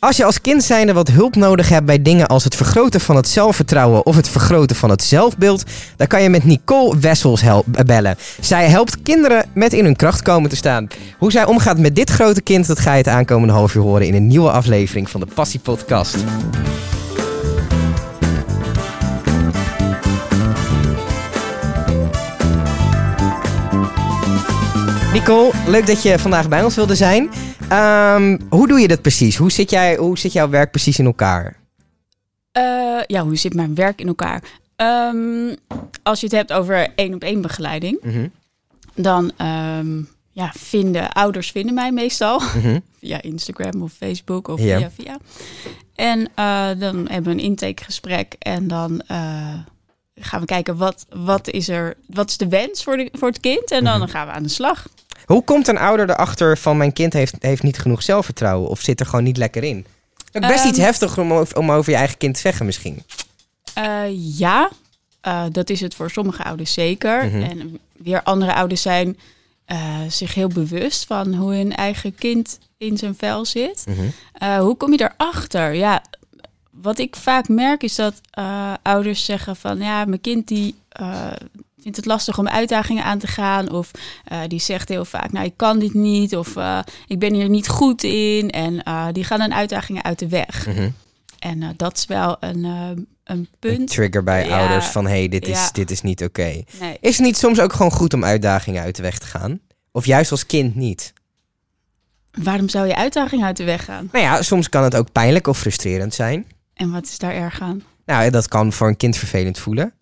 Als je als kind zijnde wat hulp nodig hebt bij dingen als het vergroten van het zelfvertrouwen of het vergroten van het zelfbeeld, dan kan je met Nicole Wessels hel- bellen. Zij helpt kinderen met in hun kracht komen te staan. Hoe zij omgaat met dit grote kind, dat ga je het aankomende half uur horen in een nieuwe aflevering van de Passie Podcast. Nicole, leuk dat je vandaag bij ons wilde zijn. Ehm, hoe doe je dat precies? Hoe zit, jij, hoe zit jouw werk precies in elkaar? Eh, ja, hoe zit mijn werk in elkaar? Ehm, als je het hebt over één op één begeleiding, Mhm, dan ehm, ja, vinden ouders vinden mij meestal mhm. via Instagram of Facebook of via via. En eh, dan hebben we een intakegesprek en dan eh, gaan we kijken wat, wat is er, wat is de wens voor, de, voor het kind en dan Mhm. gaan we aan de slag. Hoe komt een ouder erachter van mijn kind heeft, heeft niet genoeg zelfvertrouwen of zit er gewoon niet lekker in? Ook best Ehm, iets heftig om over, om over je eigen kind te zeggen misschien. Eh, ja, eh, dat is het voor sommige ouders zeker. Mhm. En weer andere ouders zijn eh, zich heel bewust van hoe hun eigen kind in zijn vel zit. Mhm. Hoe kom je erachter? Ja, wat ik vaak merk is dat eh, ouders zeggen van ja, mijn kind die eh, vindt het lastig om uitdagingen aan te gaan. Of eh, die zegt heel vaak, nou ik kan dit niet. Of ik ben hier niet goed in. En die gaan dan uitdagingen uit de weg. Mhm. En dat is wel een, een Een punt. trigger bij Ja. ouders van hey, dit is, dit is niet oké. Nee. Is het niet soms ook gewoon goed om uitdagingen uit de weg te gaan? Of juist als kind niet? Waarom zou je uitdaging uit de weg gaan? Nou ja, soms kan het ook pijnlijk of frustrerend zijn. En wat is daar erg aan? Nou, dat kan voor een kind vervelend voelen.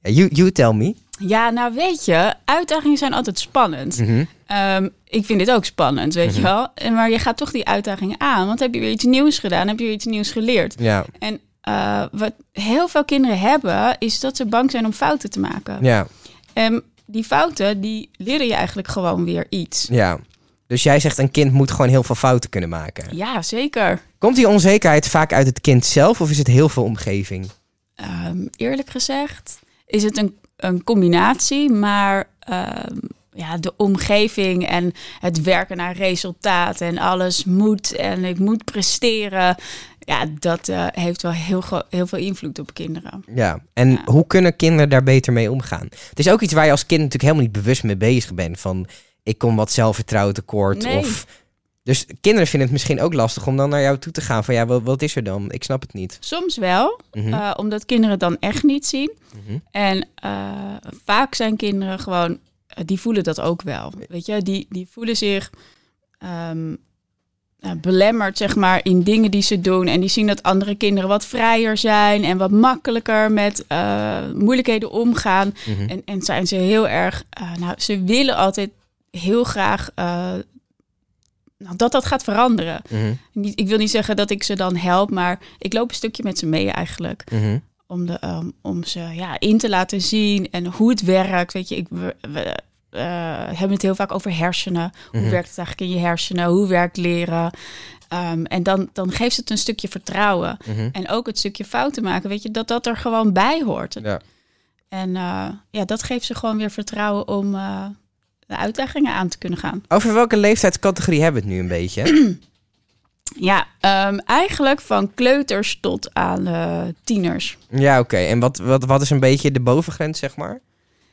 You, you tell me. Ja, nou weet je, uitdagingen zijn altijd spannend. Mhm. Ehm, ik vind dit ook spannend, weet je Mhm. wel. En Maar je gaat toch die uitdagingen aan, want heb je weer iets nieuws gedaan, heb je weer iets nieuws geleerd. Ja, En eh, wat heel veel kinderen hebben, is dat ze bang zijn om fouten te maken. ja, En die fouten, die leren je eigenlijk gewoon weer iets. ja. Dus jij zegt een kind moet gewoon heel veel fouten kunnen maken. Ja, zeker. Komt die onzekerheid vaak uit het kind zelf of is het heel veel omgeving? Ehm, eerlijk gezegd is het een, een combinatie, maar ehm, ja, de omgeving en het werken naar resultaat en alles moet en ik moet presteren, ja, dat eh, heeft wel heel, heel veel invloed op kinderen. Ja, en Ja. hoe kunnen kinderen daar beter mee omgaan? Het is ook iets waar je als kind natuurlijk helemaal niet bewust mee bezig bent. Van, ik kom wat zelfvertrouwen tekort. Nee. Of... Dus kinderen vinden het misschien ook lastig om dan naar jou toe te gaan. Van ja, wat, wat is er dan? Ik snap het niet. Soms wel, Mhm, eh, omdat kinderen het dan echt niet zien. mhm. En eh, vaak zijn kinderen gewoon, eh, die voelen dat ook wel. Weet je, die, die voelen zich ehm, eh, belemmerd, zeg maar, in dingen die ze doen. En die zien dat andere kinderen wat vrijer zijn en wat makkelijker met moeilijkheden omgaan. Mhm. En, en zijn ze heel erg, nou, ze willen altijd heel graag eh, nou, dat dat gaat veranderen. Mhm, ik wil niet zeggen dat ik ze dan help, maar ik loop een stukje met ze mee eigenlijk mhm. om, de, um, om ze ja, in te laten zien en hoe het werkt. Weet je, ik, we, we, eh, hebben het heel vaak over hersenen. Hoe Mhm. werkt het eigenlijk in je hersenen? Hoe werkt leren? Um, en dan, dan geeft het een stukje vertrouwen. En ook het stukje fouten maken, weet je, dat dat er gewoon bij hoort. Ja. En uh, ja, dat geeft ze gewoon weer vertrouwen om de uitdagingen aan te kunnen gaan. Over welke leeftijdscategorie hebben we het nu een beetje? Ja, um, eigenlijk van kleuters tot aan uh, tieners. ja, oké. En wat, wat, wat is een beetje de bovengrens, zeg maar?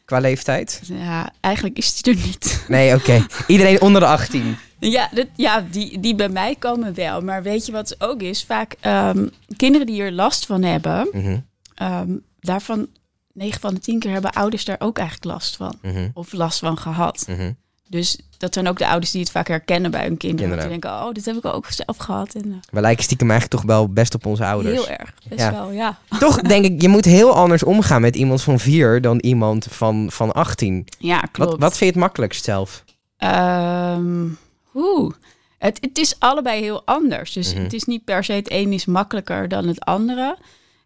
Qua leeftijd? Ja, eigenlijk is die er niet. Nee, oké. Iedereen onder de 18. Ja, dat, ja die, die bij mij komen wel. Maar weet je wat het ook is? Vaak um, kinderen die er last van hebben, Mhm, um, daarvan 9 van de 10 keer hebben ouders daar ook eigenlijk last van. mhm, Of last van gehad. mhm. Dus dat zijn ook de ouders die het vaak herkennen bij hun kinderen. Die denken, oh, dit heb ik ook zelf gehad. En, uh, We lijken stiekem eigenlijk toch wel best op onze ouders. heel erg, best Ja. wel, ja. Toch denk ik, je moet heel anders omgaan met iemand van 4 dan iemand van, van 18. Ja, klopt. Wat, wat vind je het makkelijkst zelf? Um, Oeh. Het, het is allebei heel anders. Dus Mhm. het is niet per se het een is makkelijker dan het andere.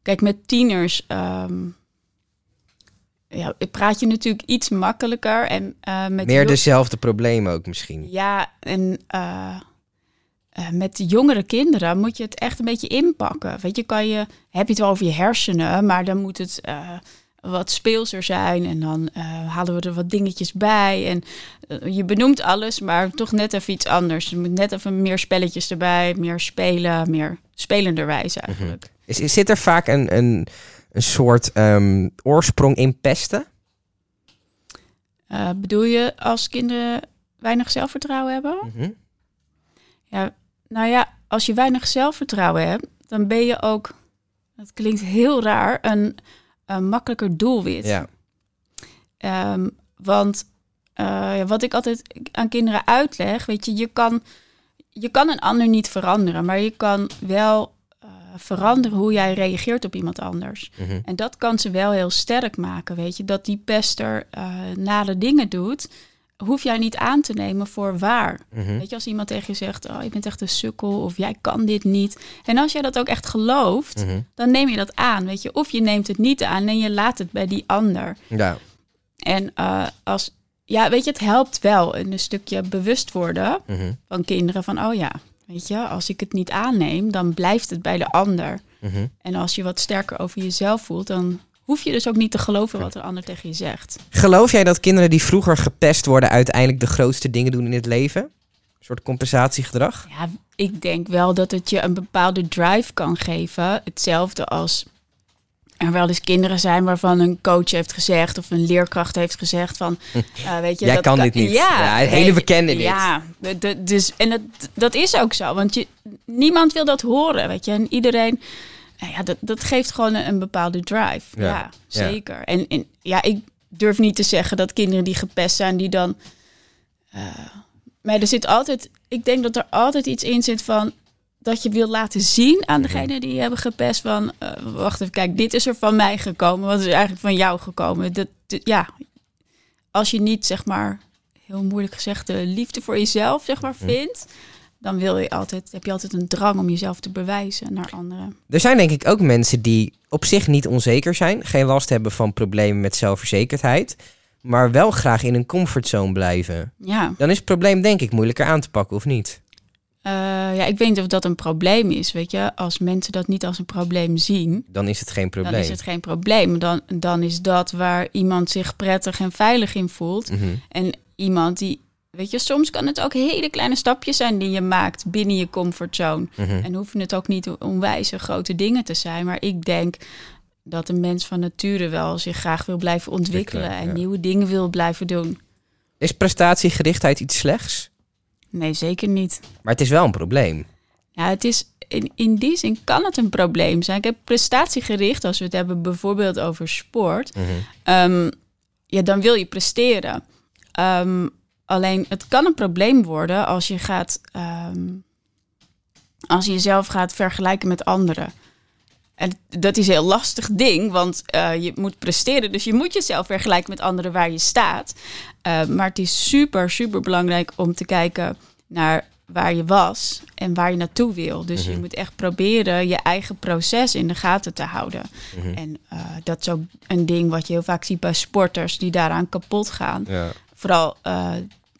Kijk, met tieners um, ja, praat je natuurlijk iets makkelijker. En, uh, met Meer dezelfde problemen ook misschien. Ja, en uh, uh, met jongere kinderen moet je het echt een beetje inpakken. Weet je, kan je, heb je het wel over je hersenen, maar dan moet het wat speelser zijn. En dan halen we er wat dingetjes bij. En je benoemt alles, maar toch net even iets anders. Er moet net even meer spelletjes erbij, meer spelen, meer spelenderwijs eigenlijk. Is, is- zit er vaak een, een, een soort ehm, oorsprong in pesten? Eh, bedoel je als kinderen weinig zelfvertrouwen hebben? Mhm. Ja, nou ja, als je weinig zelfvertrouwen hebt, dan ben je ook, dat klinkt heel raar, een, een makkelijker doelwit. Ja. Ehm, want eh, wat ik altijd aan kinderen uitleg, weet je, je kan, je kan een ander niet veranderen, maar je kan wel veranderen hoe jij reageert op iemand anders. Mhm. En dat kan ze wel heel sterk maken, weet je. Dat die pester eh nare dingen doet, hoef jij niet aan te nemen voor waar. Mhm. Weet je, als iemand tegen je zegt, oh, je bent echt een sukkel of jij kan dit niet. En als jij dat ook echt gelooft, Mhm. dan neem je dat aan, weet je. Of je neemt het niet aan en je laat het bij die ander. Ja. En eh, als, ja, weet je, het helpt wel in een stukje bewust worden van kinderen van, oh ja, weet je, als ik het niet aanneem, dan blijft het bij de ander. Mhm. En als je wat sterker over jezelf voelt, dan hoef je dus ook niet te geloven wat een ander tegen je zegt. Geloof jij dat kinderen die vroeger gepest worden uiteindelijk de grootste dingen doen in het leven? Een soort compensatiegedrag? Ja, ik denk wel dat het je een bepaalde drive kan geven. Hetzelfde als er wel eens kinderen zijn waarvan een coach heeft gezegd of een leerkracht heeft gezegd van, eh, weet je, Jij dat kan dit niet. Ja, een hele bekende dit. Ja, dus en dat, dat is ook zo, want je, niemand wil dat horen, weet je, en iedereen. Nou ja, dat, dat geeft gewoon een, een bepaalde drive. Ja, Ja, ja. zeker. En, en ja, ik durf niet te zeggen dat kinderen die gepest zijn, die dan maar er zit altijd, ik denk dat er altijd iets in zit van dat je wil laten zien aan degene die je hebben gepest van, eh, wacht even, kijk, dit is er van mij gekomen, wat is eigenlijk van jou gekomen? Dat, dat- ja, als je niet zeg maar heel moeilijk gezegd de liefde voor jezelf zeg maar vindt, dan wil je altijd, heb je altijd een drang om jezelf te bewijzen naar anderen. Er zijn denk ik ook mensen die op zich niet onzeker zijn, geen last hebben van problemen met zelfverzekerdheid, maar wel graag in een comfortzone blijven. Ja. Dan is het probleem denk ik moeilijker aan te pakken, of niet? Eh, ja, ik weet niet of dat een probleem is, weet je. Als mensen dat niet als een probleem zien, Dan is het geen probleem. dan is het geen probleem. Dan, dan is dat waar iemand zich prettig en veilig in voelt. Mhm. En iemand die, weet je, soms kan het ook hele kleine stapjes zijn die je maakt binnen je comfortzone. Mhm. En hoeven het ook niet onwijze grote dingen te zijn. Maar ik denk dat een mens van nature wel zich graag wil blijven ontwikkelen Ontwikkelen, en ja. nieuwe dingen wil blijven doen. Is prestatiegerichtheid iets slechts? Nee, zeker niet. Maar het is wel een probleem. Ja, het is in, in die zin kan het een probleem zijn. Ik heb prestatiegericht, als we het hebben bijvoorbeeld over sport, Mhm. ehm, ja, dan wil je presteren. Ehm, alleen het kan een probleem worden als je gaat, ehm, als je jezelf gaat vergelijken met anderen. En dat is een heel lastig ding, want eh, je moet presteren. Dus je moet jezelf vergelijken met anderen waar je staat. Eh, maar het is super, super belangrijk om te kijken naar waar je was en waar je naartoe wil. Dus je Mhm. moet echt proberen je eigen proces in de gaten te houden. Mhm. En eh, dat is ook een ding wat je heel vaak ziet bij sporters die daaraan kapot gaan. Ja. Vooral eh,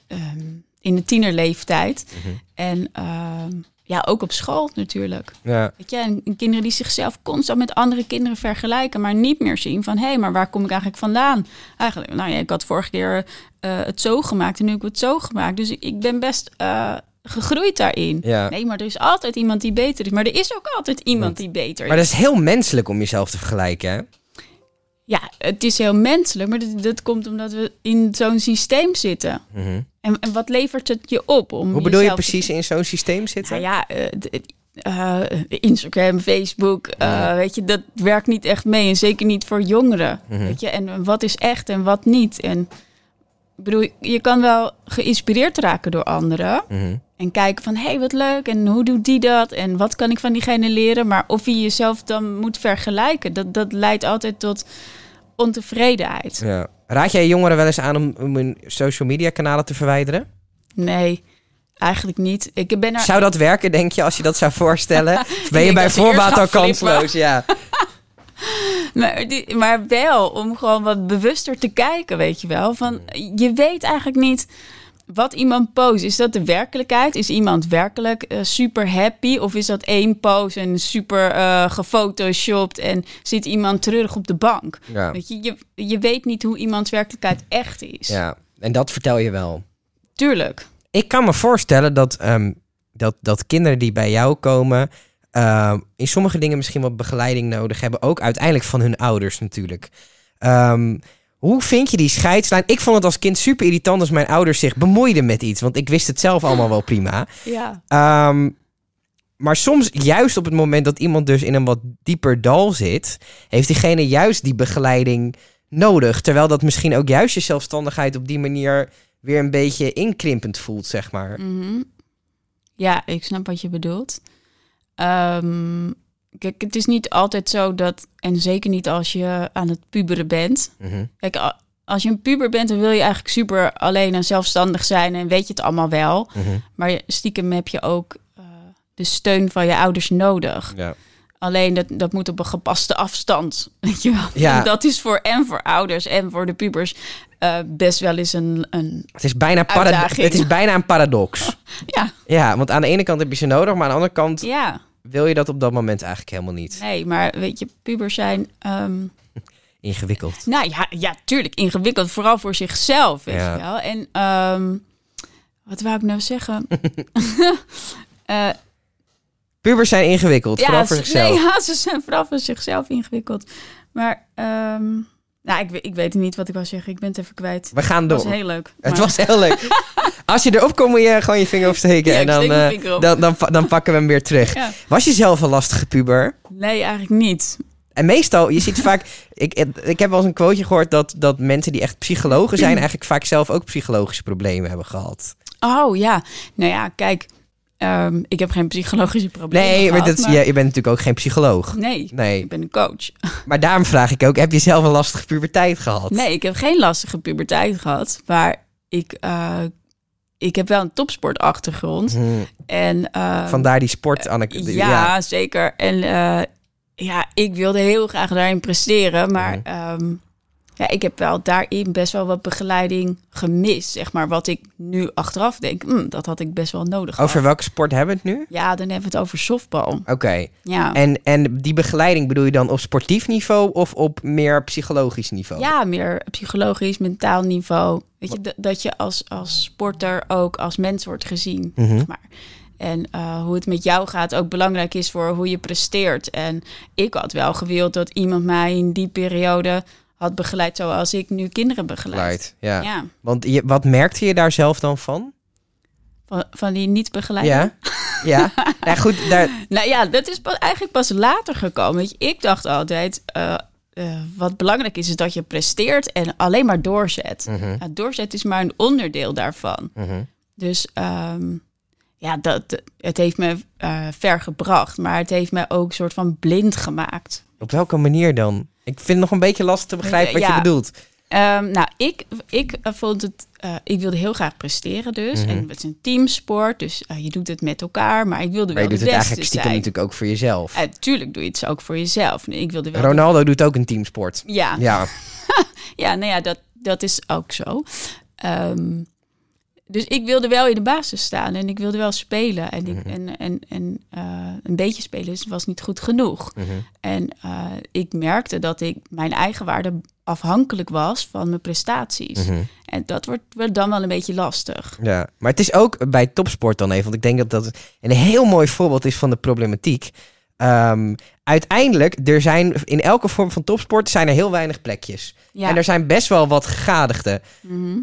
ehm, in de tienerleeftijd. Mhm. En ehm, ja, ook op school natuurlijk. Ja. Weet je, en en kinderen die zichzelf constant met andere kinderen vergelijken, maar niet meer zien van hé, maar waar kom ik eigenlijk vandaan? Eigenlijk, nou ja, ik had vorige keer eh, het zo gemaakt en nu heb ik het zo gemaakt. Dus ik, ik ben best eh, gegroeid daarin. Ja. Nee, maar er is altijd iemand die beter is. Maar er is ook altijd iemand die beter Maar is. dat is heel menselijk om jezelf te vergelijken, hè? Ja, het is heel menselijk, maar dat, dat komt omdat we in zo'n systeem zitten. Mhm. En, en wat levert het je op? Om Hoe bedoel je te- precies in zo'n systeem zitten? Nou ja, eh, d- eh, Instagram, Facebook, eh, Ja. weet je, dat werkt niet echt mee. En zeker niet voor jongeren. Mhm. Weet je, en wat is echt en wat niet. En ik bedoel, je kan wel geïnspireerd raken door anderen. Mhm. En kijken van, hé, hey, wat leuk. En hoe doet die dat? En wat kan ik van diegene leren? Maar of je jezelf dan moet vergelijken, dat, dat leidt altijd tot ontevredenheid. Ja. Raad jij jongeren wel eens aan om, om hun social media kanalen te verwijderen? Nee, eigenlijk niet. Ik ben er... Zou dat werken, denk je, als je dat zou voorstellen? Ben je bij voorbaat al kansloos? Ja. Maar, die, maar wel om gewoon wat bewuster te kijken, weet je wel. Van, je weet eigenlijk niet wat iemand post. Is dat de werkelijkheid? Is iemand werkelijk eh, super happy? Of is dat één post en super eh gefotoshopt en zit iemand terug op de bank? Ja. Weet je, je, je weet niet hoe iemands werkelijkheid echt is. ja. En dat vertel je wel. Tuurlijk. Ik kan me voorstellen dat, ehm, dat, dat kinderen die bij jou komen... ehm, in sommige dingen misschien wat begeleiding nodig hebben. Ook uiteindelijk van hun ouders natuurlijk. Ehm, hoe vind je die scheidslijn? Ik vond het als kind super irritant als mijn ouders zich bemoeiden met iets. Want ik wist het zelf allemaal wel prima. Ja. Ehm, maar soms, juist op het moment dat iemand dus in een wat dieper dal zit, heeft diegene juist die begeleiding nodig. Terwijl dat misschien ook juist je zelfstandigheid op die manier weer een beetje inkrimpend voelt, zeg maar. Mhm. Ja, ik snap wat je bedoelt. Ehm, kijk, het is niet altijd zo dat, en zeker niet als je aan het puberen bent. Mhm. Kijk, als je een puber bent, dan wil je eigenlijk super alleen en zelfstandig zijn en weet je het allemaal wel. Mhm. Maar stiekem heb je ook eh, de steun van je ouders nodig. Ja. Alleen dat, dat moet op een gepaste afstand. Weet je wel? Ja. Dat is voor en voor ouders en voor de pubers eh, best wel eens een, een Het, is bijna het is bijna een paradox. ja, ja, want aan de ene kant heb je ze nodig, maar aan de andere kant ja, wil je dat op dat moment eigenlijk helemaal niet. nee, maar weet je, pubers zijn, ehm, Ingewikkeld. nou ja, ja, tuurlijk ingewikkeld, vooral voor zichzelf, weet Ja. je wel. En ehm, wat wou ik nou zeggen? Eh, Pubers zijn ingewikkeld, vooral voor ze- zichzelf. Nee, ja, ze zijn vooral voor zichzelf ingewikkeld. Maar, ehm, nou, ik, weet- ik weet niet wat ik wou zeggen. Ik ben het even kwijt. We gaan Het door. was heel leuk. Het was heel leuk. Als je erop komt, moet je gewoon je vinger opsteken. Ja, en dan, eh, op. dan, dan, dan pakken we hem weer terug. Ja. Was je zelf een lastige puber? Nee, eigenlijk niet. En meestal, je ziet vaak... Ik, ik heb wel eens een quoteje gehoord dat, dat mensen die echt psychologen zijn... eigenlijk vaak zelf ook psychologische problemen hebben gehad. Oh ja, nou ja, kijk, ehm, ik heb geen psychologische problemen. Nee, maar, je, je bent natuurlijk ook geen psycholoog. Nee, Nee, ik ben een coach. maar daarom vraag ik ook... Heb je zelf een lastige puberteit gehad? Nee, ik heb geen lastige puberteit gehad, maar ik, eh, ik heb wel een topsportachtergrond. Hm, En, ehm, Vandaar die sport ja, zeker. En eh, ja, ik wilde heel graag daarin presteren, maar Mhm. ehm, ja, ik heb wel daarin best wel wat begeleiding gemist, zeg maar. Wat ik nu achteraf denk, hm, dat had ik best wel nodig Over welke sport hebben we het nu? Ja, dan hebben we het over softbal. Oké. Ja. En, en die begeleiding bedoel je dan op sportief niveau of op meer psychologisch niveau? Ja, meer psychologisch, mentaal niveau. Weet je, dat- je als, als sporter ook als mens wordt gezien. Mhm. Zeg maar. En eh, hoe het met jou gaat ook belangrijk is voor hoe je presteert. En ik had wel gewild dat iemand mij in die periode had begeleid zoals ik nu kinderen begeleid. Ja. Ja, Want je, wat merkte je daar zelf dan van? van, van die niet begeleid. Ja? Ja? ja, goed, daar... Nou ja, dat is pas, eigenlijk pas later gekomen. Weet je, ik dacht altijd, eh, eh, wat belangrijk is, is dat je presteert en alleen maar doorzet. Mhm, Nou, doorzet is maar een onderdeel daarvan. mhm. Dus ehm, ja, dat, het heeft me eh, ver gebracht, maar het heeft me ook soort van blind gemaakt. Op welke manier dan? Ik vind het nog een beetje lastig te begrijpen wat je Ja. bedoelt. Ehm, nou, ik, ik eh, vond het, eh, ik wilde heel graag presteren dus. Mhm. En het is een teamsport, dus eh, je doet het met elkaar, maar ik wilde Maar wel je doet het eigenlijk stiekem zijn. natuurlijk ook voor jezelf. En tuurlijk doe je het ook voor jezelf. Nee, ik wilde wel. Ronaldo doet ook een teamsport. Ja, ja. Ja, nou ja, dat, dat is ook zo. Ehm, dus ik wilde wel in de basis staan en ik wilde wel spelen. En, ik, Mhm. en, en, en eh, een beetje spelen was niet goed genoeg. mhm. En eh, ik merkte dat ik mijn eigen waarde afhankelijk was van mijn prestaties. Mhm. En dat wordt dan wel een beetje lastig. ja. Maar het is ook bij topsport dan even, want ik denk dat dat een heel mooi voorbeeld is van de problematiek. Ehm, uiteindelijk, er zijn in elke vorm van topsport zijn er heel weinig plekjes. Ja. En er zijn best wel wat gegadigden. Mhm.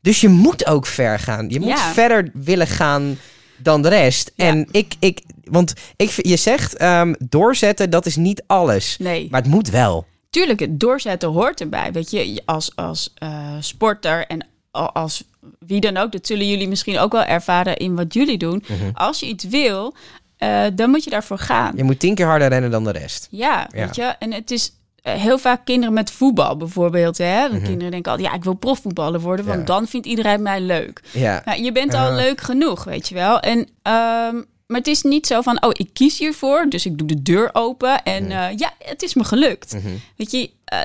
Dus je moet ook ver gaan. Je moet Ja. verder willen gaan dan de rest. Ja. En ik, ik, want ik, je zegt ehm, doorzetten, dat is niet alles. Nee, Maar het moet wel. tuurlijk, het doorzetten hoort erbij. Weet je, als, als eh, sporter en als wie dan ook, dat zullen jullie misschien ook wel ervaren in wat jullie doen. Mhm. Als je iets wil, eh, dan moet je daarvoor gaan. Je moet tien keer harder rennen dan de rest. Ja, Ja. weet je. En het is heel vaak kinderen met voetbal bijvoorbeeld. Hè? Mhm. Kinderen denken altijd, ja, ik wil profvoetballer worden, want Ja. dan vindt iedereen mij leuk. Ja. Nou, je bent al leuk genoeg, weet je wel. En, ehm, maar het is niet zo van, oh, ik kies hiervoor, dus ik doe de deur open en Mhm. eh, ja, het is me gelukt. Mhm. Weet je, eh,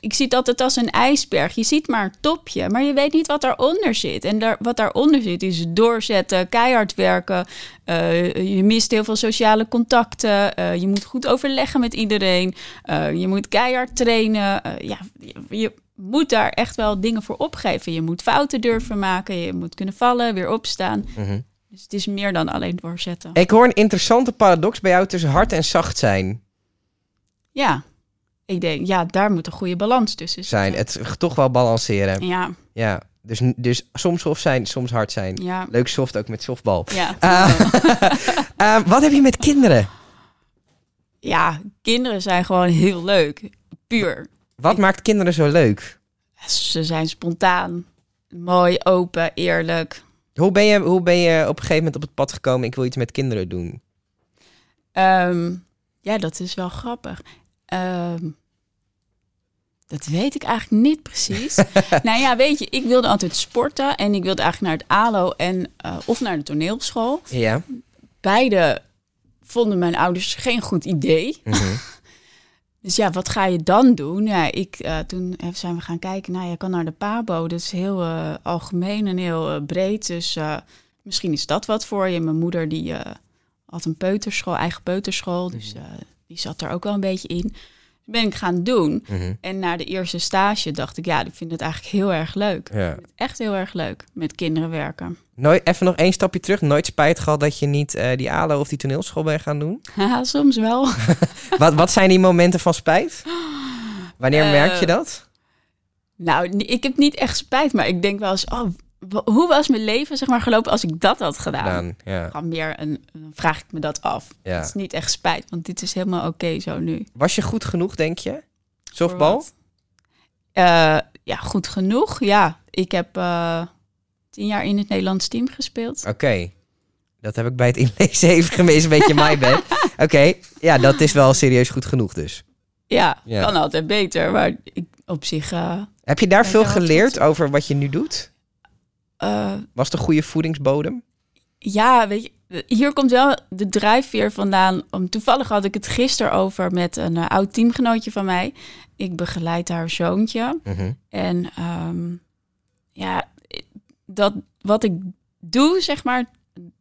ik zie het altijd als een ijsberg. Je ziet maar een topje, maar je weet niet wat daaronder zit. En daar, wat daaronder zit is doorzetten, keihard werken. Eh, je mist heel veel sociale contacten. Eh, je moet goed overleggen met iedereen. Eh, je moet keihard trainen. Ja, je, moet daar echt wel dingen voor opgeven. Je moet fouten durven maken. Je moet kunnen vallen, weer opstaan. Mhm. Dus het is meer dan alleen doorzetten. Ik hoor een interessante paradox bij jou tussen hard en zacht zijn. Ja, ik denk, ja, daar moet een goede balans tussen zijn. Het toch wel balanceren. Ja, Ja. Dus, dus soms soft zijn, soms hard zijn. ja, Leuk soft ook met softbal. ja. Eh, eh, wat heb je met kinderen? ja, kinderen zijn gewoon heel leuk. Puur. Wat maakt kinderen zo leuk? Ze zijn spontaan, mooi, open, eerlijk. Hoe ben, je, hoe ben je op een gegeven moment op het pad gekomen? Ik wil iets met kinderen doen. Ehm, ja, dat is wel grappig. Ehm, dat weet ik eigenlijk niet precies. nou ja, weet je, ik wilde altijd sporten en ik wilde eigenlijk naar het ALO en eh, of naar de toneelschool. Ja. Beide vonden mijn ouders geen goed idee. Mhm. Dus ja, wat ga je dan doen? Ja, ik, eh, toen zijn we gaan kijken. Nou, je kan naar de PABO. Dat is heel eh, algemeen en heel eh, breed. Dus eh, misschien is dat wat voor je. Mijn moeder die eh, had een peuterschool, eigen peuterschool. Dus eh, die zat er ook wel een beetje in. Dus ben ik gaan doen. Mhm. En na de eerste stage dacht ik, ja, ik vind het eigenlijk heel erg leuk. Ja. Echt heel erg leuk met kinderen werken. Nooit, even nog één stapje terug. Nooit spijt gehad dat je niet eh, die ALO of die toneelschool bent gaan doen? Haha, Soms wel. wat, wat zijn die momenten van spijt? Wanneer Eh, merk je dat? Nou, ik heb niet echt spijt, maar ik denk wel eens, oh, hoe was mijn leven zeg maar gelopen als ik dat had gedaan? Gedaan, ja. Gewoon meer een, dan vraag ik me dat af. Ja. Het is niet echt spijt, want dit is helemaal oké zo nu. Was je goed genoeg, denk je? Softbal? Eh, ja, goed genoeg. Ja, ik heb eh, tien jaar in het Nederlands team gespeeld. Oké. Dat heb ik bij het inlezen even gemist, een beetje my bad. Oké, ja, dat is wel serieus goed genoeg dus. Ja, Ja. kan altijd beter, maar ik, op zich... eh, Heb je daar veel geleerd over wat je nu doet? Eh, Was het een goede voedingsbodem? Ja, weet je, hier komt wel de drijfveer vandaan. Om, toevallig had ik het gisteren over met een eh, oud teamgenootje van mij. Ik begeleid haar zoontje. Mhm. En ehm, ja, dat wat ik doe, zeg maar,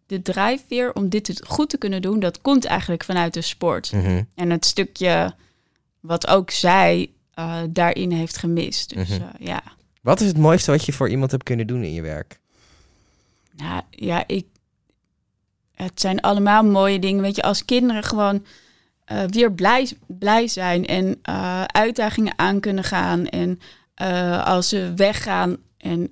de drijfveer om dit goed te kunnen doen, dat komt eigenlijk vanuit de sport. Mhm. En het stukje wat ook zij eh, daarin heeft gemist. Dus Mhm. ja. Wat is het mooiste wat je voor iemand hebt kunnen doen in je werk? Nou, ja, ik. Het zijn allemaal mooie dingen. Weet je, als kinderen gewoon eh, weer blij, blij zijn en eh, uitdagingen aan kunnen gaan. En eh, als ze weggaan en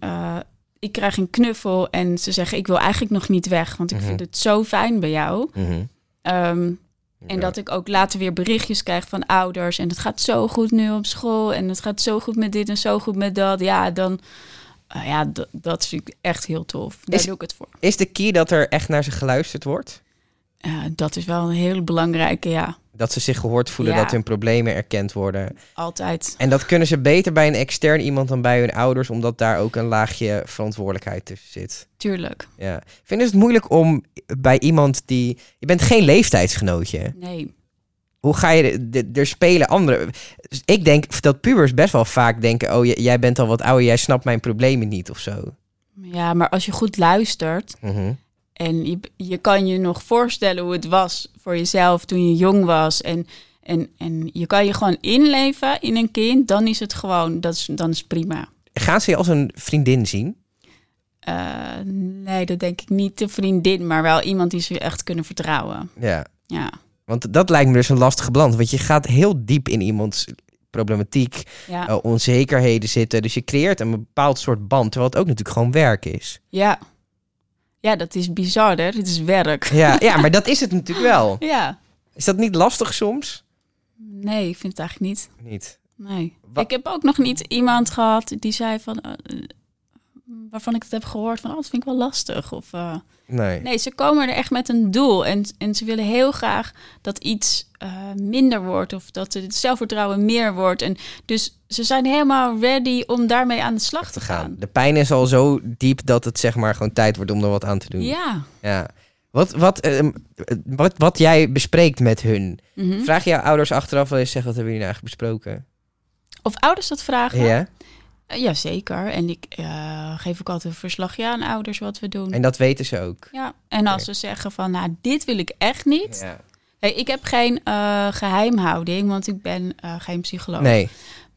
ik krijg een knuffel en ze zeggen: Ik wil eigenlijk nog niet weg, want ik Mhm. vind het zo fijn bij jou. Mhm. Ehm, en Ja. dat ik ook later weer berichtjes krijg van ouders. En het gaat zo goed nu op school. En het gaat zo goed met dit en zo goed met dat. Ja, dan. eh, ja, dat vind ik echt heel tof. Daar Is- doe ik het voor. Is de key dat er echt naar ze geluisterd wordt? Ja, dat is wel een heel belangrijke, ja. Dat ze zich gehoord voelen, Ja. dat hun problemen erkend worden. Altijd. En dat kunnen ze beter bij een extern iemand dan bij hun ouders, omdat daar ook een laagje verantwoordelijkheid tussen zit. Tuurlijk. Ja. Vinden ze het moeilijk om bij iemand die... Je bent geen leeftijdsgenootje. Nee. Hoe ga je... er spelen andere... Ik denk dat pubers best wel vaak denken... Oh, jij bent al wat ouder, jij snapt mijn problemen niet of zo. Ja, maar als je goed luistert Mhm. En je, je kan je nog voorstellen hoe het was voor jezelf toen je jong was en, en, en je kan je gewoon inleven in een kind, dan is het gewoon, dat is, dan is het prima. Gaan ze je als een vriendin zien? Eh, nee, dat denk ik niet de vriendin, maar wel iemand die ze echt kunnen vertrouwen. Ja. Ja, Want dat lijkt me dus een lastige balans. Want je gaat heel diep in iemands problematiek, ja, eh, onzekerheden zitten. Dus je creëert een bepaald soort band, terwijl het ook natuurlijk gewoon werk is. ja. Ja, dat is bizar, hè? Dit is werk. Ja, ja maar dat is het natuurlijk wel. Ja. Is dat niet lastig soms? Nee, ik vind het eigenlijk niet. Niet. Nee. Ik heb ook nog niet iemand gehad die zei van... eh, waarvan ik het heb gehoord van... Oh, dat vind ik wel lastig. Of, eh, Nee. nee, ze komen er echt met een doel. En, en ze willen heel graag dat iets eh, minder wordt. Of dat het zelfvertrouwen meer wordt. En dus ze zijn helemaal ready om daarmee aan de slag te gaan. gaan. De pijn is al zo diep dat het zeg maar gewoon tijd wordt om er wat aan te doen. Ja. Ja. Wat, wat, ehm, wat, wat jij bespreekt met hun. Mhm. Vraag je jouw ouders achteraf wel eens zeggen, wat hebben jullie nou eigenlijk besproken? Of ouders dat vragen? Ja. Uh, Jazeker. En ik eh, geef ook altijd een verslagje aan ouders wat we doen. En dat weten ze ook. Ja, en als ze zeggen van, nou, dit wil ik echt niet. Ja. Hey, ik heb geen eh, geheimhouding, want ik ben eh, geen psycholoog. Nee.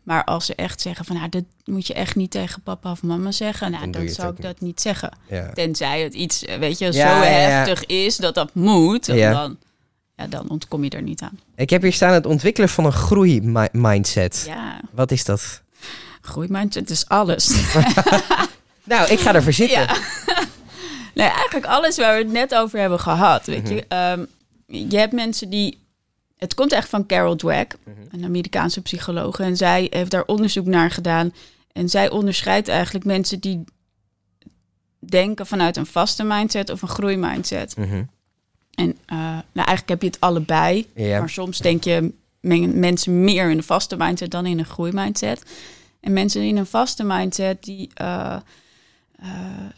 Maar als ze echt zeggen van, nou, dat moet je echt niet tegen papa of mama zeggen. Nou, Dan zou ik dat niet zeggen. Ja. Tenzij het iets, eh, weet je, zo heftig is dat dat moet. Dan, ja, dan ontkom je er niet aan. Ik heb hier staan het ontwikkelen van een groeimindset. Ja, Wat is dat? Groeimindset is alles. Nou, ik ga ervoor zitten. Ja. nee, eigenlijk alles waar we het net over hebben gehad. Weet Mhm. je, Ehm, je hebt mensen die. Het komt echt van Carol Dweck, Mhm. een Amerikaanse psycholoog. En zij heeft daar onderzoek naar gedaan. En zij onderscheidt eigenlijk mensen die denken vanuit een vaste mindset of een groeimindset. Mhm. En eh, nou, eigenlijk heb je het allebei. Maar soms denk je men- mensen meer in een vaste mindset dan in een groeimindset. En mensen in een vaste mindset die eh, eh,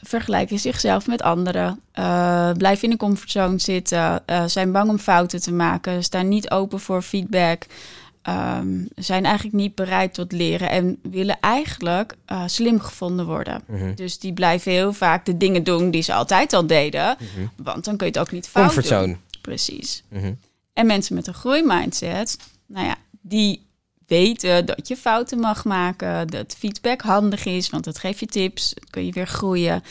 vergelijken zichzelf met anderen, eh, blijven in een comfortzone zitten, zijn bang om fouten te maken, staan niet open voor feedback, ehm, zijn eigenlijk niet bereid tot leren en willen eigenlijk slim gevonden worden. Mhm. Dus die blijven heel vaak de dingen doen die ze altijd al deden, Mhm. want dan kun je het ook niet fout doen. Comfortzone. Precies. Mhm. En mensen met een groeimindset, nou ja, die weten dat je fouten mag maken, dat feedback handig is, want dat geeft je tips, kun je weer groeien.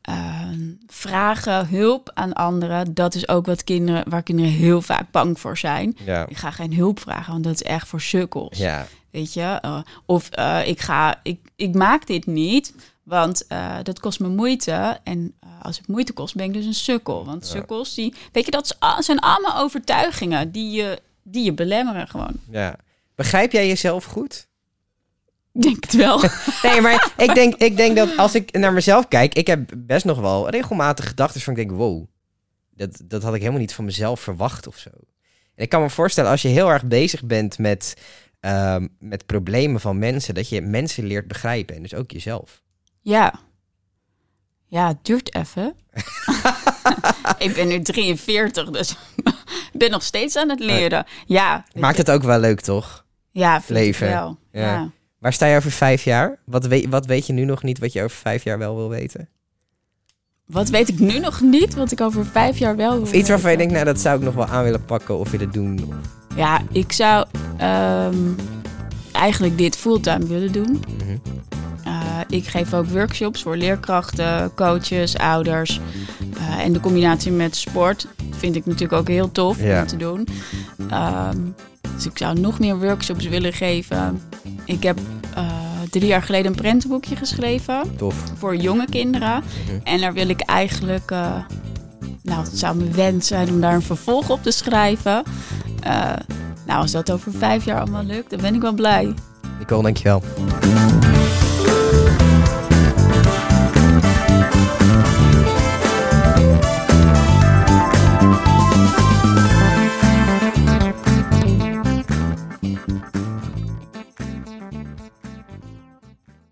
Ehm, vragen hulp aan anderen, dat is ook wat kinderen, waar kinderen heel vaak bang voor zijn. Ja. Ik ga geen hulp vragen, want dat is echt voor sukkels. Ja. Weet je? Eh, of eh, ik, ga, ik, ik maak dit niet, want eh, dat kost me moeite. En als het moeite kost, ben ik dus een sukkel. Want Ja. sukkels, die, weet je, dat zijn allemaal overtuigingen die je, die je belemmeren gewoon. ja. Begrijp jij jezelf goed? Ik denk het wel. Nee, maar ik denk, ik denk dat als ik naar mezelf kijk, ik heb best nog wel regelmatig gedachten van ik denk, wow, dat, dat had ik helemaal niet van mezelf verwacht of zo. En ik kan me voorstellen als je heel erg bezig bent met, ehm, met problemen van mensen, dat je mensen leert begrijpen en dus ook jezelf. ja. Ja, het duurt even. ik ben nu 43, dus ik ben nog steeds aan het leren. Ja, Maakt het ook wel leuk, toch? Ja leven. Wel. Ja. Ja. Waar sta je over vijf jaar? Wat weet, wat weet je nu nog niet wat je over vijf jaar wel wil weten? Wat weet ik nu nog niet, wat ik over vijf jaar wel wil Of iets waarvan je denkt, nou dat zou ik nog wel aan willen pakken of willen doen. Of, Ja, ik zou ehm, eigenlijk dit fulltime willen doen. Mhm. Eh, ik geef ook workshops voor leerkrachten, coaches, ouders. Eh, en de combinatie met sport vind ik natuurlijk ook heel tof Ja. om te doen. Ehm, dus ik zou nog meer workshops willen geven. Ik heb eh, drie jaar geleden een prentenboekje geschreven Tof. voor jonge kinderen. Mhm. En daar wil ik eigenlijk, eh, nou, het zou mijn wens zijn om daar een vervolg op te schrijven. Eh, nou, als dat over vijf jaar allemaal lukt, dan ben ik wel blij. Nicole, dankjewel.